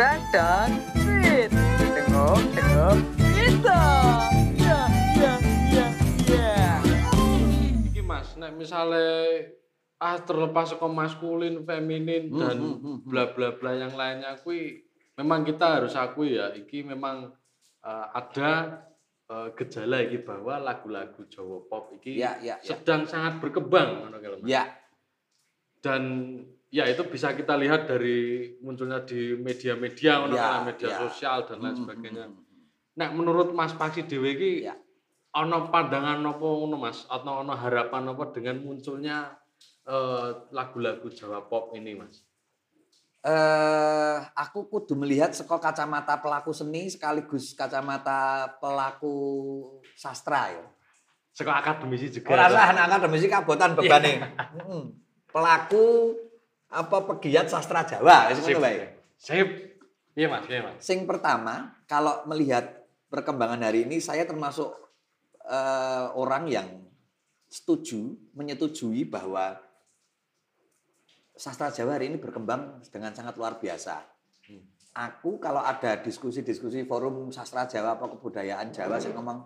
Dadang Fit. Tengok, tengok, kita. Ya, ya, ya, ya. Iki Mas, nek misale ah terlepas saka maskulin, feminin dan hmm, hmm, hmm. bla bla bla yang lainnya kui memang kita harus akui ya iki memang eh, ada eh, gejala iki bahwa lagu-lagu Jawa pop iki Ya, ya, ya. sedang sangat berkembang ngono. Ya, dan ya itu bisa kita lihat dari munculnya di media-media Ya, media ya. sosial dan lain Hmm, sebagainya. hmm. Nek menurut Mas Paksi dhewe iki Ya. ana pandangan apa ngono Mas atau ana harapan apa dengan munculnya eh, lagu-lagu Jawa pop ini Mas? eh aku kudu melihat saka kacamata pelaku seni sekaligus kacamata pelaku sastra ya. Saka akademisi juga. Ora usah anak akademisi kabotan bebane. Heeh. Pelaku apa pegiat sastra Jawa wis Sip. Sip. Iya Mas, iya Mas. Sing pertama, kalau melihat perkembangan hari ini saya termasuk eh, orang yang setuju, menyetujui bahwa sastra Jawa hari ini berkembang dengan sangat luar biasa. Hmm. Aku kalau ada diskusi-diskusi forum sastra Jawa apa kebudayaan Jawa saya ngomong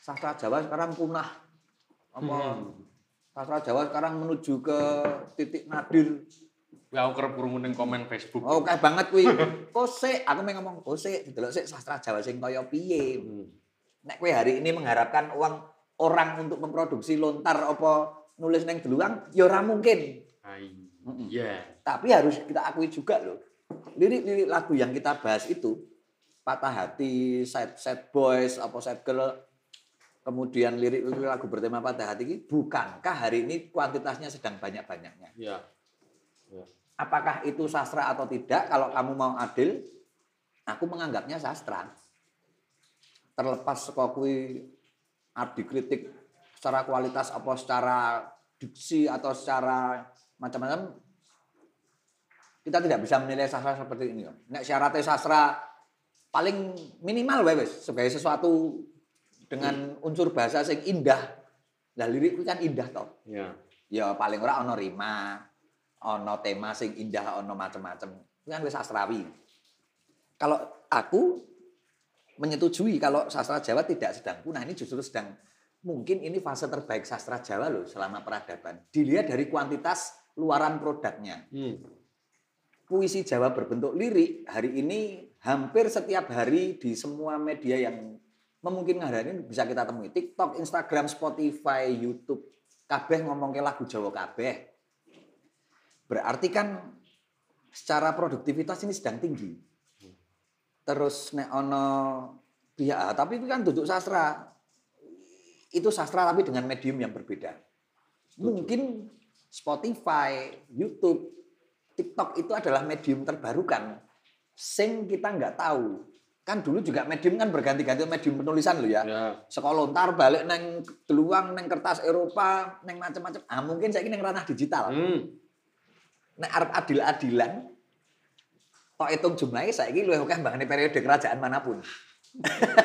sastra Jawa sekarang punah. Apa Hmm. Sastra Jawa sekarang menuju ke titik nadir. Ya aku kerep krungu ning komen Facebook. Oh, kayak banget kuwi. Kose, aku mau ngomong kose, delok sik sastra Jawa sing kaya piye. Hmm. Nek kowe hari ini mengharapkan uang orang untuk memproduksi lontar apa nulis neng deluang, ya ora mungkin. Ai. Mm-mm. Ya. Tapi harus kita akui juga loh. Lirik-lirik lagu yang kita bahas itu patah hati, sad sad boys, apa sad girl, kemudian lirik-lirik lagu bertema patah hati ini bukankah hari ini kuantitasnya sedang banyak-banyaknya? Ya. apakah itu sastra atau tidak kalau kamu mau adil aku menganggapnya sastra terlepas saka kuwi adi kritik secara kualitas apa secara diksi atau secara macam-macam kita tidak bisa menilai sastra seperti ini nek syaratnya sastra paling minimal wae wis sebagai sesuatu dengan unsur bahasa sing indah lah lirik kan indah toh Ya. ya paling ora ono rima, ono tema sing indah, ono macem-macem. Itu kan wis sastrawi. Kalau aku menyetujui kalau sastra Jawa tidak sedang punah, ini justru sedang mungkin ini fase terbaik sastra Jawa loh selama peradaban. Dilihat dari kuantitas luaran produknya. Hmm. Puisi Jawa berbentuk lirik hari ini hampir setiap hari di semua media yang memungkinkan hari ini bisa kita temui. TikTok, Instagram, Spotify, YouTube. Kabeh ngomong ke lagu Jawa kabeh. Berarti kan secara produktivitas ini sedang tinggi. Terus nek ono ya tapi itu kan duduk sastra. Itu sastra tapi dengan medium yang berbeda. Mungkin Spotify, YouTube, TikTok itu adalah medium terbarukan. Sing kita nggak tahu. Kan dulu juga medium kan berganti-ganti medium penulisan loh ya. Ya. Sekolah lontar balik neng deluang neng kertas Eropa neng macam-macam. Ah mungkin saya ini neng ranah digital. Hmm. Nek arep adil-adilan tok hitung jumlahnya saya ini luwih akeh mbangane periode kerajaan mana pun.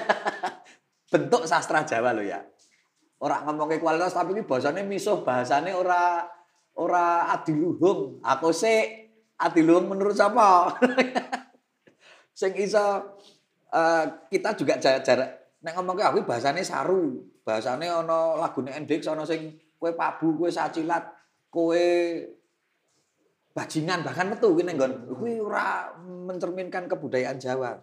Bentuk sastra Jawa loh ya. Orang ngomong ke kualitas tapi ini bahasanya misuh, bahasanya ora ora adiluhung. Aku sih adiluhung menurut siapa? Sing iso eh, kita juga jarak nek ngomong ke aku bahasanya saru. Bahasanya ono lagune Endix ono sing kue pabu, kue sacilat, kue bajingan bahkan metu kuwi ning nggon kuwi ora mencerminkan kebudayaan Jawa.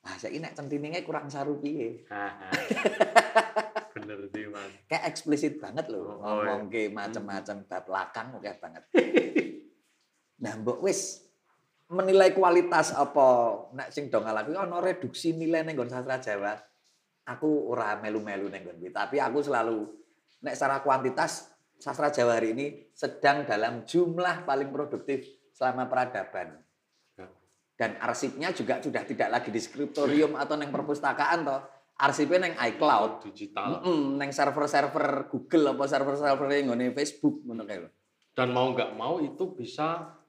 Nah, saya nek centiningnya kurang saru piye. Bener sih Mas. Kayak eksplisit banget loh Oh, iya. ngomong ke macam-macam bab lakang oke banget. nah, mbok wis menilai kualitas apa nek sing dong aku ono reduksi nilai ning sastra Jawa. Aku ora melu-melu ning nggon kuwi, tapi aku selalu nek secara kuantitas sastra Jawa hari ini sedang dalam jumlah paling produktif selama peradaban. Dan arsipnya juga sudah tidak lagi di skriptorium atau neng perpustakaan toh. Arsipnya neng iCloud. digital. Mm neng server-server Google apa server-server yang Facebook ngono. Dan mau nggak mau itu bisa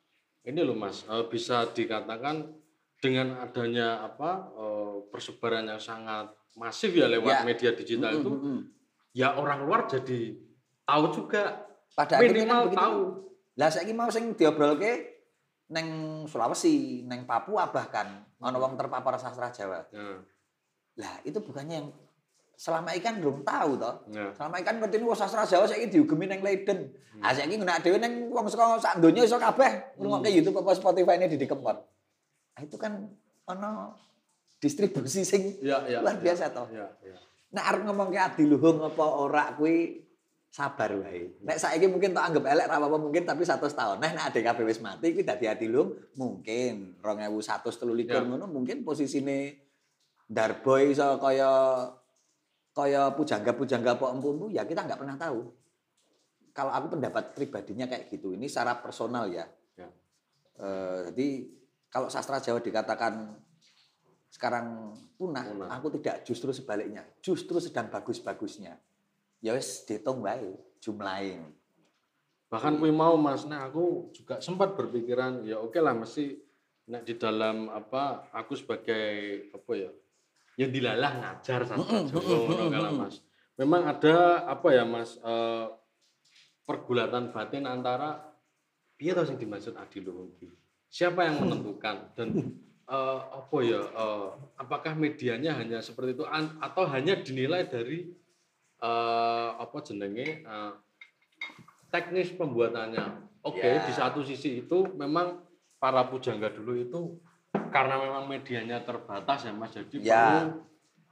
ini loh Mas, eh, bisa dikatakan dengan adanya apa eh, persebaran yang sangat masif ya lewat Ya. media digital Mm, itu, mm, ya orang luar jadi tahu juga Pada akhirnya kan minimal begitu. tahu. Lah saiki mau sing diobrolke neng Sulawesi, neng Papua bahkan ana wong terpapar sastra Jawa. Ya. Lah, itu bukannya yang selama ikan belum tahu toh. Ya. Selama ikan ngerti wong sastra Jawa saiki diugemi neng Leiden. Hmm. Ah saiki ngene dhewe neng wong saka sak donya iso kabeh ngrungokke YouTube apa Spotify ini di Kempot. Ah, itu kan ana distribusi sing Ya, ya. luar biasa toh. Ya, ya. Nek arep ngomongke adiluhung apa ora kuwi sabar wae. Nek saiki mungkin tak anggap elek ra apa mungkin tapi 100 tahun. Nah nek ADKB wis mati kuwi dadi adiluhung mungkin 2123 Ya. ngono mungkin posisine Darboy iso kaya kaya pujangga-pujangga apa empu-empu ya kita nggak pernah tahu. Kalau aku pendapat pribadinya kayak gitu. Ini secara personal ya. Ya. Eh, jadi kalau sastra Jawa dikatakan sekarang punah, Punah. aku tidak justru sebaliknya. Justru sedang bagus-bagusnya. Ya wis dihitung bae jumlahin. Bahkan kui mau Mas, nah aku juga sempat berpikiran ya oke lah mesti nek di dalam apa aku sebagai apa ya ya dilalah ngajar ngono kalah, Mas. Memang ada apa ya Mas eh, pergulatan batin antara piye to sing dimaksud adiluhung? Siapa yang menentukan dan eh, apa ya eh, apakah medianya hanya seperti itu an- atau hanya dinilai dari eh, apa jenenge eh, teknis pembuatannya. Oke, Ya. di satu sisi itu memang para pujangga dulu itu karena memang medianya terbatas ya Mas, jadi Ya. perlu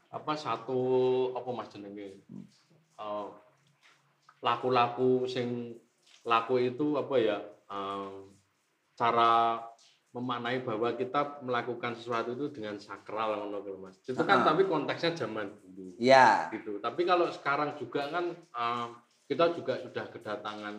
apa satu apa Mas jenenge eh, laku-laku sing laku itu apa ya eh, cara memaknai bahwa kita melakukan sesuatu itu dengan sakral ngono Mas. Itu kan Ah. tapi konteksnya zaman dulu Ya, gitu. Tapi kalau sekarang juga kan eh, kita juga sudah kedatangan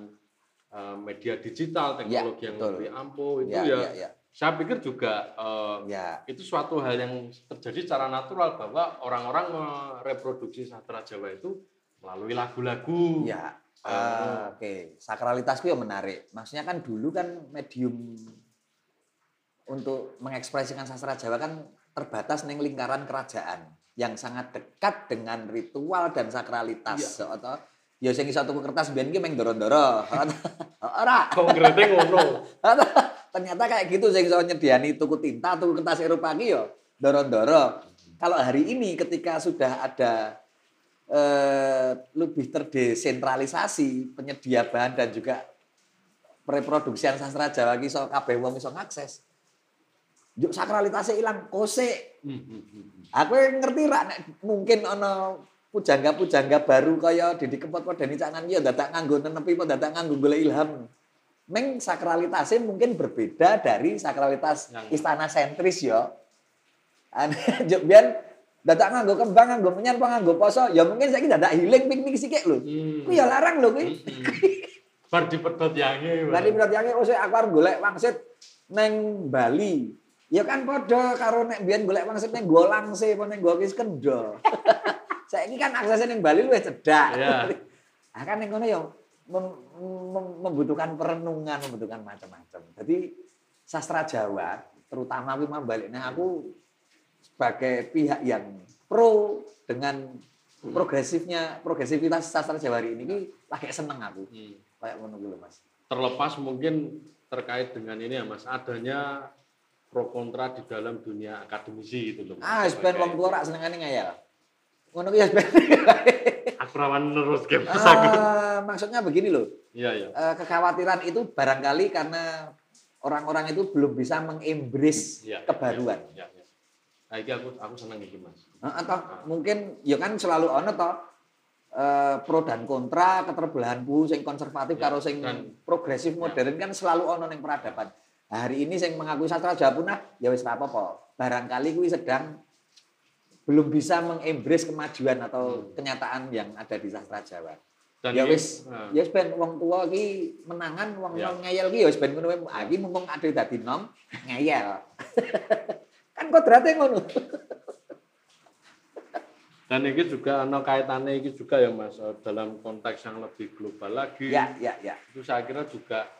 eh, media digital, teknologi yang betul. lebih ampuh itu ya, ya, ya, ya, saya pikir juga eh, ya. itu suatu hal yang terjadi secara natural bahwa orang-orang mereproduksi sastra Jawa itu melalui lagu-lagu. Ya, ah, oke. Sakralitasku yang menarik. Maksudnya kan dulu kan medium untuk mengekspresikan sastra Jawa kan terbatas ning lingkaran kerajaan yang sangat dekat dengan ritual dan sakralitas. Atau ya sing iso tuku kertas biyen ki meng ndoro-ndoro. Ora. Konkretnya ngono. Ternyata kayak gitu sing iso nyediani tuku tinta, tuku kertas Eropa ki yo ndoro-ndoro. Kalau hari ini ketika sudah ada eh, lebih terdesentralisasi penyedia bahan dan juga reproduksian sastra Jawa ki iso kabeh wong iso ngakses. Yuk sakralitasnya hilang, kose. Aku ngerti rak nek mungkin ana pujangga-pujangga baru kaya Didi Kempot Podani Cak ya dadak nganggo nenepi apa dadak nganggo golek ilham. Meng sakralitasnya mungkin berbeda dari sakralitas Yang- istana sentris. Ane juk biyen dadak nganggo kembang, nganggo apa nganggo poso, ya mungkin saiki dadak healing piknik sithik lho. Hmm. Kuwi ya larang lho kuwi. Hmm. Bar dipedhot yange. Berarti yang oh aku arep golek wangsit neng Bali. Ya kan padha karo nek biyen golek wangsit neng Golangse apa neng Gokis Kendo. Saiki kan aksesnya neng Bali luwih cedak. Iya. Ah kan neng kono ya mem- mem- membutuhkan perenungan, membutuhkan macam-macam. Jadi sastra Jawa, terutama kuwi mah balik nah aku sebagai pihak yang pro dengan progresifnya progresivitas sastra Jawa hari ini lagi seneng aku Hmm. kayak ngono kuwi lho Mas. terlepas mungkin terkait dengan ini ya mas adanya pro kontra di dalam dunia akademisi gitu loh. Ah, sebenarnya wong tua rak senengane ngayal. Ngono ki ya sebenarnya. aku rawan terus game Ah, maksudnya begini loh. iya iya eh, kekhawatiran itu barangkali karena orang-orang itu belum bisa mengembrace iya kebaruan. iya, iya. nah ini aku aku seneng iki mas Nah, atau mungkin ya kan selalu ono toh eh, pro dan kontra keterbelahan bu sing konservatif Ya, karo sing dan- progresif modern kan selalu ono ning peradaban. Hari ini sing mengakui sastra Jawa punah ya wis apa-apa. Barangkali kuwi sedang belum bisa mengembrace kemajuan atau kenyataan yang ada di sastra Jawa. dan ya wis, nah, ya wis ben wong tua ki menangan, wong Ya. nom ngeyel ki ya wis ben ngono wae. Ah, iki mumpung ade dadi nom ngeyel. kan kodratnya ngono. dan ini juga ada kaitannya ini juga ya mas eh, dalam konteks yang lebih global lagi Ya, ya, ya. itu saya kira juga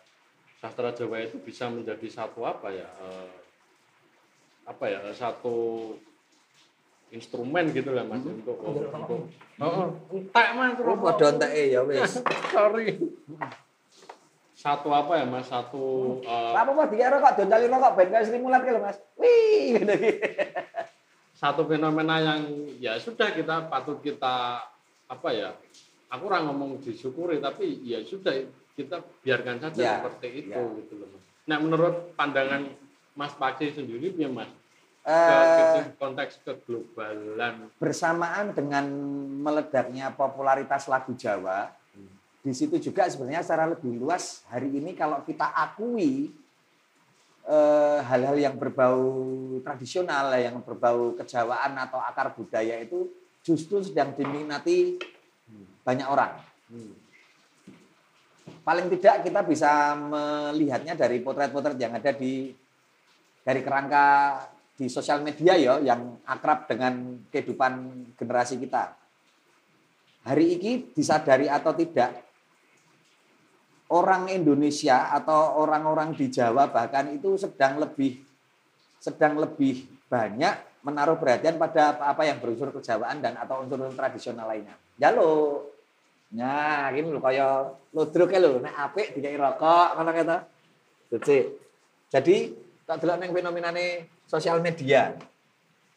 sastra Jawa itu bisa menjadi satu apa ya eh, apa ya satu instrumen gitu lah mas untuk untuk untuk oh, entek mas Oh, padha enteke ya wis. sorry satu apa ya Mas? Satu eh, Apa apa dikira rokok dontali rokok ben kaya Sri Mulat Mas. Wih ki. satu fenomena yang ya sudah kita patut kita apa ya? Aku orang ngomong disyukuri tapi ya sudah kita biarkan saja Ya, seperti itu ya. gitu loh Mas. Nah, menurut pandangan Mas Paksi sendiri ya Mas? Ke, ke- konteks keglobalan bersamaan dengan meledaknya popularitas lagu Jawa, di situ juga sebenarnya secara lebih luas hari ini kalau kita akui eh, hal-hal yang berbau tradisional, yang berbau kejawaan atau akar budaya itu justru sedang diminati banyak orang. Hmm. Paling tidak kita bisa melihatnya dari potret-potret yang ada di dari kerangka di sosial media ya yang akrab dengan kehidupan generasi kita. Hari ini disadari atau tidak orang Indonesia atau orang-orang di Jawa bahkan itu sedang lebih sedang lebih banyak menaruh perhatian pada apa-apa yang berunsur kejawaan dan atau unsur-unsur tradisional lainnya. Ya lo. Nah, ini lho kaya ludruk lho nek apik dikai rokok ngono kata. Jadi tak delok ning fenomenane sosial media.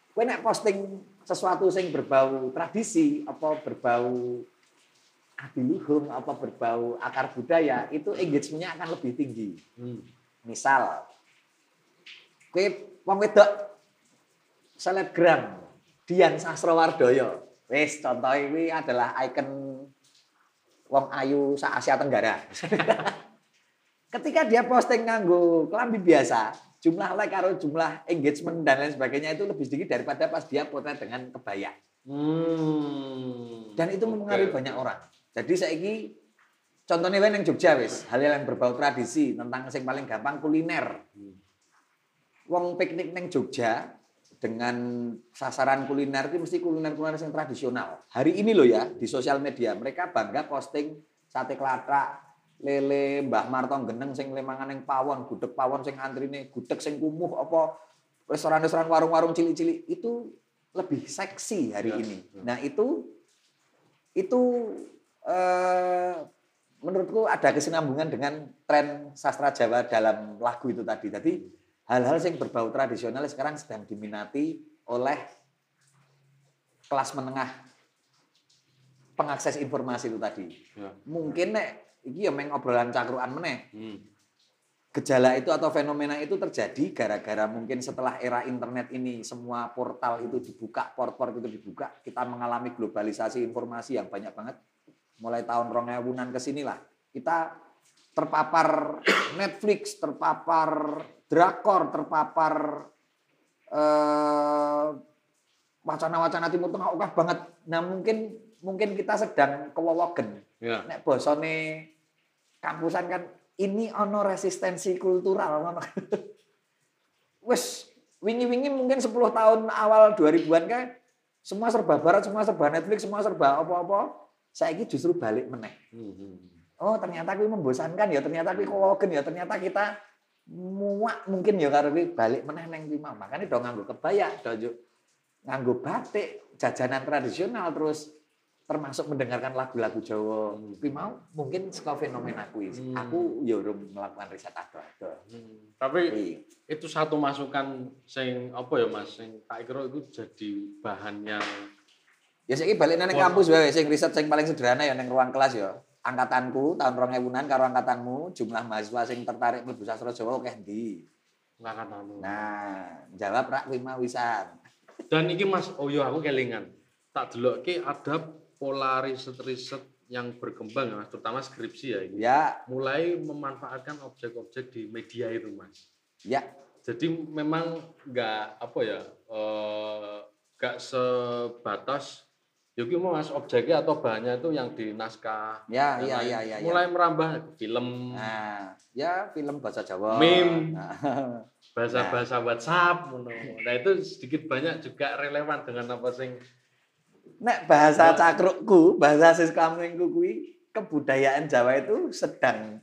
Kowe nek posting sesuatu sing berbau tradisi apa berbau adiluhung apa berbau akar budaya itu engagementnya akan lebih tinggi. Hmm. Misal, kue wong wedok selebgram Dian Sastrowardoyo. Wis contoh ini adalah ikon wong ayu sa Asia Tenggara. Ketika dia posting nganggo kelambi biasa, jumlah like karo jumlah engagement dan lain sebagainya itu lebih sedikit daripada pas dia potret dengan kebaya. Hmm. Dan itu mempengaruhi banyak orang. Jadi saya ini contohnya yang Jogja wis, hal-hal yang berbau tradisi tentang yang paling gampang kuliner. Hmm. Wong piknik neng Jogja dengan sasaran kuliner itu mesti kuliner-kuliner yang tradisional. Hari ini loh ya di sosial media mereka bangga posting sate kelathak, lele, Mbah Martong geneng sing lemangan yang pawon, gudeg pawon sing antrine, gudeg sing kumuh apa restoran-restoran warung-warung cilik-cilik itu lebih seksi hari Ya, ini. ya. Nah, itu itu eh, menurutku ada kesinambungan dengan tren sastra Jawa dalam lagu itu tadi. Jadi hal-hal yang berbau tradisional sekarang sedang diminati oleh kelas menengah pengakses informasi itu tadi. Ya. Mungkin nek iki ya meng obrolan cakruan meneh. Hmm. Gejala itu atau fenomena itu terjadi gara-gara mungkin setelah era internet ini semua portal itu dibuka, port-port itu dibuka, kita mengalami globalisasi informasi yang banyak banget. Mulai tahun rongewunan ke sini lah. Kita terpapar Netflix, terpapar drakor, terpapar eh, wacana-wacana Timur Tengah oke banget. Nah mungkin mungkin kita sedang kewowogen. Ya. Nek bosone kampusan kan ini ono resistensi kultural ngono. Wes wingi-wingi mungkin 10 tahun awal 2000-an kan semua serba barat, semua serba Netflix, semua serba apa-apa. Saiki justru balik meneh. Hmm. Oh, ternyata kuwi membosankan ya, ternyata kuwi ya, ternyata kita muak mungkin ya karo balik meneh neng kuwi mau. Makane do nganggo kebaya, do njuk nganggo batik, jajanan tradisional terus termasuk mendengarkan lagu-lagu Jawa. Hmm. Kuwi mau mungkin saka fenomena kuwi. Hmm. Aku ya melakukan riset ado-ado. Hmm. Tapi Kuwi. itu satu masukan sing apa ya Mas sing tak kira itu jadi bahan yang Ya saiki balik nang kampus wae sing riset sing paling sederhana ya nang ruang kelas ya. Angkatanku tahun 2000-an karo angkatanmu jumlah mahasiswa sing tertarik mlebu sastra Jawa akeh ndi? ngangkat anu. Nah, jawab rak kuwi wisan. Dan iki Mas, oh iya aku kelingan. Tak delokke ada pola riset-riset yang berkembang ya Mas, terutama skripsi ya ini. Ya, Mulai memanfaatkan objek-objek di media itu Mas. ya, Jadi memang nggak apa ya, eh, nggak sebatas Yuki mau mas objeknya atau bahannya itu yang di naskah. ya, ya, ya, ya, ya. Mulai merambah ke film, Nah, ya film bahasa Jawa. Meme. Nah, bahasa-bahasa WhatsApp, ngono. Nah itu sedikit banyak juga relevan dengan apa sing Nek bahasa cakrukku, bahasa siskamlingku kuwi kebudayaan Jawa itu sedang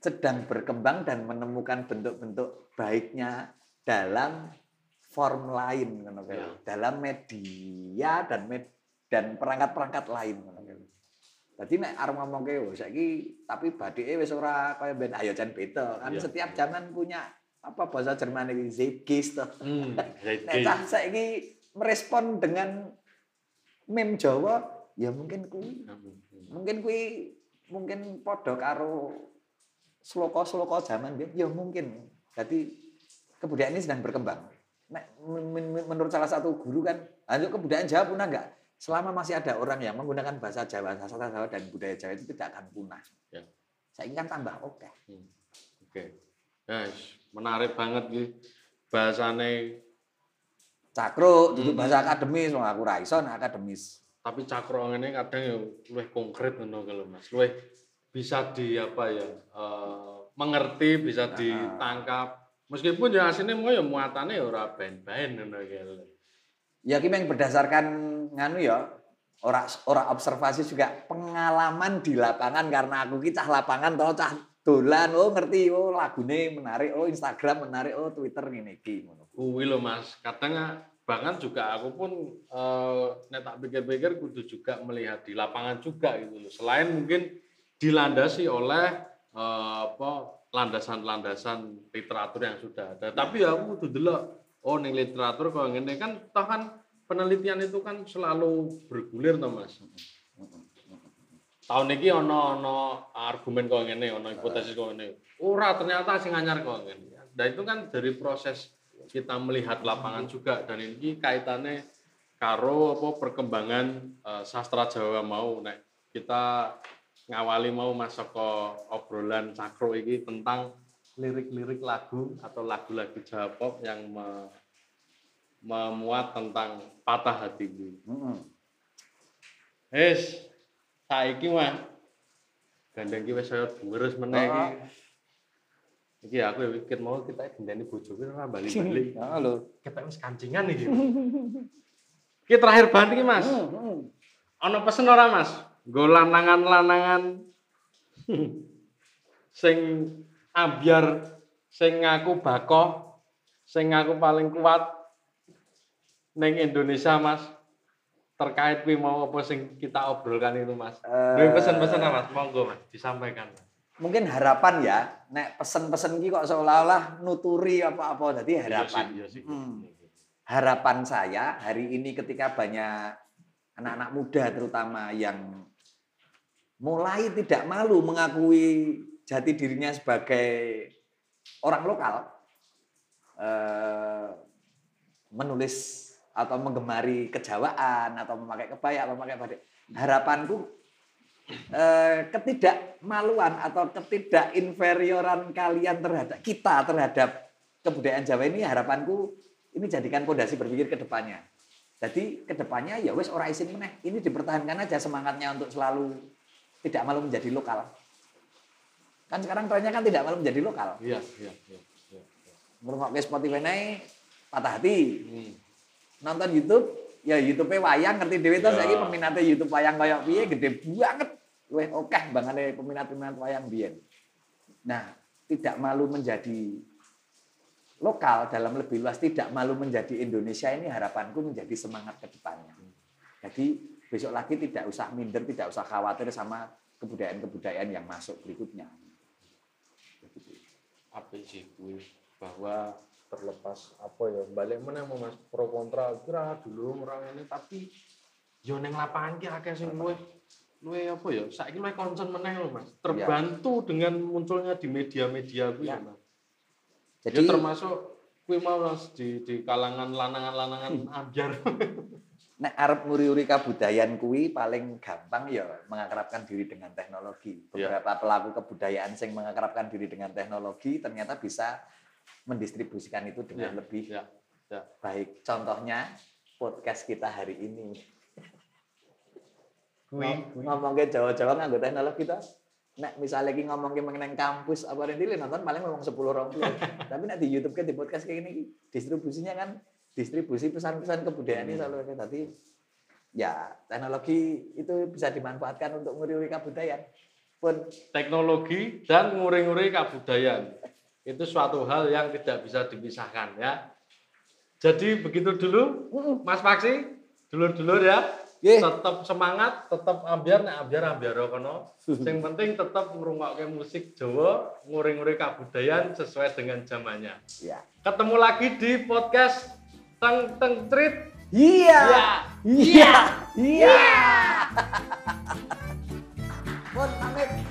sedang berkembang dan menemukan bentuk-bentuk baiknya dalam form lain. Ya. dalam media dan med- dan perangkat-perangkat lain. Jadi nek arep ngomongke oh saiki tapi badike wis ora kaya ben ayo jan beda. Kan Iya, setiap zaman punya apa bahasa Jerman iki Zeitgeist toh. Hmm, Nek Zeitgeist. cah saiki merespon dengan meme Jawa ya mungkin kuwi mungkin kuwi mungkin padha karo sloka-sloka zaman biyen ya mungkin. Jadi kebudayaan ini sedang berkembang. Menurut salah satu guru kan, untuk kebudayaan Jawa punah enggak? Selama masih ada orang yang menggunakan bahasa Jawa, sastra Jawa dan budaya Jawa itu tidak akan punah. Ya. Saya kan tambah oke. Hmm. Oke. Guys, menarik banget iki bahasane Cakro, duduk Hmm. bahasa akademis, wong aku ra iso akademis. tapi cakro ngene kadang ya luwih konkret ngono kalau Mas. Luwih bisa di apa ya eh, mengerti, bisa Nah. ditangkap. Meskipun ya aslinya mau ya muatannya ya ora ben-ben ngono. Ya ki yang berdasarkan nganu ya ora ora observasi juga pengalaman di lapangan karena aku ki cah lapangan toh cah dolan oh ngerti oh lagune menarik oh Instagram menarik oh Twitter ngene iki ngono. Kuwi lho Mas, kadang bahkan juga aku pun eh nek tak pikir-pikir kudu juga melihat di lapangan juga gitu loh. Selain mungkin dilandasi oleh eh, apa landasan-landasan literatur yang sudah ada. Tapi ya aku kudu delok oh ning literatur kok ngene kan toh kan penelitian itu kan selalu bergulir toh Mas. Tahun ini ono ono argumen kok ngene, ono hipotesis kok ngene. Ora ternyata sing anyar kok ngene. Nah itu kan dari proses kita melihat lapangan juga dan ini kaitannya karo apa perkembangan eh, sastra Jawa mau nek kita ngawali mau masuk ke obrolan cakro ini tentang lirik-lirik lagu atau lagu-lagu Jawa pop yang me- memuat tentang patah hati ini. Heeh. Wis, saiki mah gandeng iki wis saya deres meneh iki. Iki aku ya mikir mau kita gendani bojoku ora bali-bali. Ya lho. Kita wis kancingan iki. Iki terakhir banget iki, Mas. Heeh. Ana pesen ora, Mas? Nggo lanangan-lanangan sing ambyar, sing ngaku bakoh, sing ngaku paling kuat ning Indonesia, Mas. Terkait kuwi mau apa sing kita obrolkan itu, Mas. Eh, Duwe pesen-pesen Mas, monggo Mas, disampaikan. Mungkin harapan ya, nek pesen-pesen ki kok seolah-olah nuturi apa-apa jadi harapan. Iya sih, iya sih. Hmm. harapan saya hari ini ketika banyak anak-anak muda terutama yang mulai tidak malu mengakui jati dirinya sebagai orang lokal eh, menulis atau menggemari kejawaan atau memakai kebaya atau memakai batik harapanku eh, ketidakmaluan atau ketidakinferioran kalian terhadap kita terhadap kebudayaan Jawa ini harapanku ini jadikan pondasi berpikir ke depannya. Jadi ke depannya ya wes ora isin meneh. Ini dipertahankan aja semangatnya untuk selalu tidak malu menjadi lokal. Kan sekarang trennya kan tidak malu menjadi lokal. Iya, iya, iya. iya. Ngrungokke Spotify naik patah hati. Hmm. Nonton YouTube ya YouTube-e wayang ngerti dhewe to Ya. saiki peminatnya YouTube wayang koyo piye gede banget. Luwih akeh bangane peminat-peminat wayang biyen. Nah, tidak malu menjadi lokal dalam lebih luas tidak malu menjadi Indonesia ini harapanku menjadi semangat ke depannya. Jadi besok lagi tidak usah minder, tidak usah khawatir sama kebudayaan-kebudayaan yang masuk berikutnya. apa sih bahwa terlepas apa ya balik mana mau mas pro kontra kira dulu orang ini tapi yo neng lapangan ki akeh sing luwe luwe apa ya saiki luwe concern meneh lho mas terbantu dengan munculnya di media-media kuwi Ya. ya mas Jadi ya termasuk kuwi mau mas di di kalangan lanangan-lanangan ambyar nek arep nguri-uri kabudayaan kuwi paling gampang ya mengakrabkan diri dengan teknologi. Ya. Beberapa pelaku kebudayaan yang mengakrabkan diri dengan teknologi ternyata bisa mendistribusikan itu dengan Ya, lebih ya, ya. baik. Contohnya podcast kita hari ini. kuwi Ngom- Ngomongnya Jawa-Jawa nganggo teknologi to. Nek misalnya lagi ngomongin mengenai kampus apa nanti nonton paling ngomong 10 orang Tapi nek di YouTube kan di podcast kayak gini distribusinya kan distribusi pesan-pesan kebudayaan ini selalu ada tadi ya teknologi itu bisa dimanfaatkan untuk nguri kebudayaan pun teknologi dan nguri-nguri kabudayaan itu suatu hal yang tidak bisa dipisahkan ya. Jadi begitu dulu, Mas Paksi, dulur-dulur ya. Yeah. Tetap semangat, tetap ambiar, nek ambiar ambiar rokono. Yang penting tetap ngrungokke musik Jawa, nguring-nguring kabudayan sesuai dengan zamannya. Yeah. Ketemu lagi di podcast Teng Teng Trit. Iya. Ya. Iya. Ya. Iya. Iya. Pamit.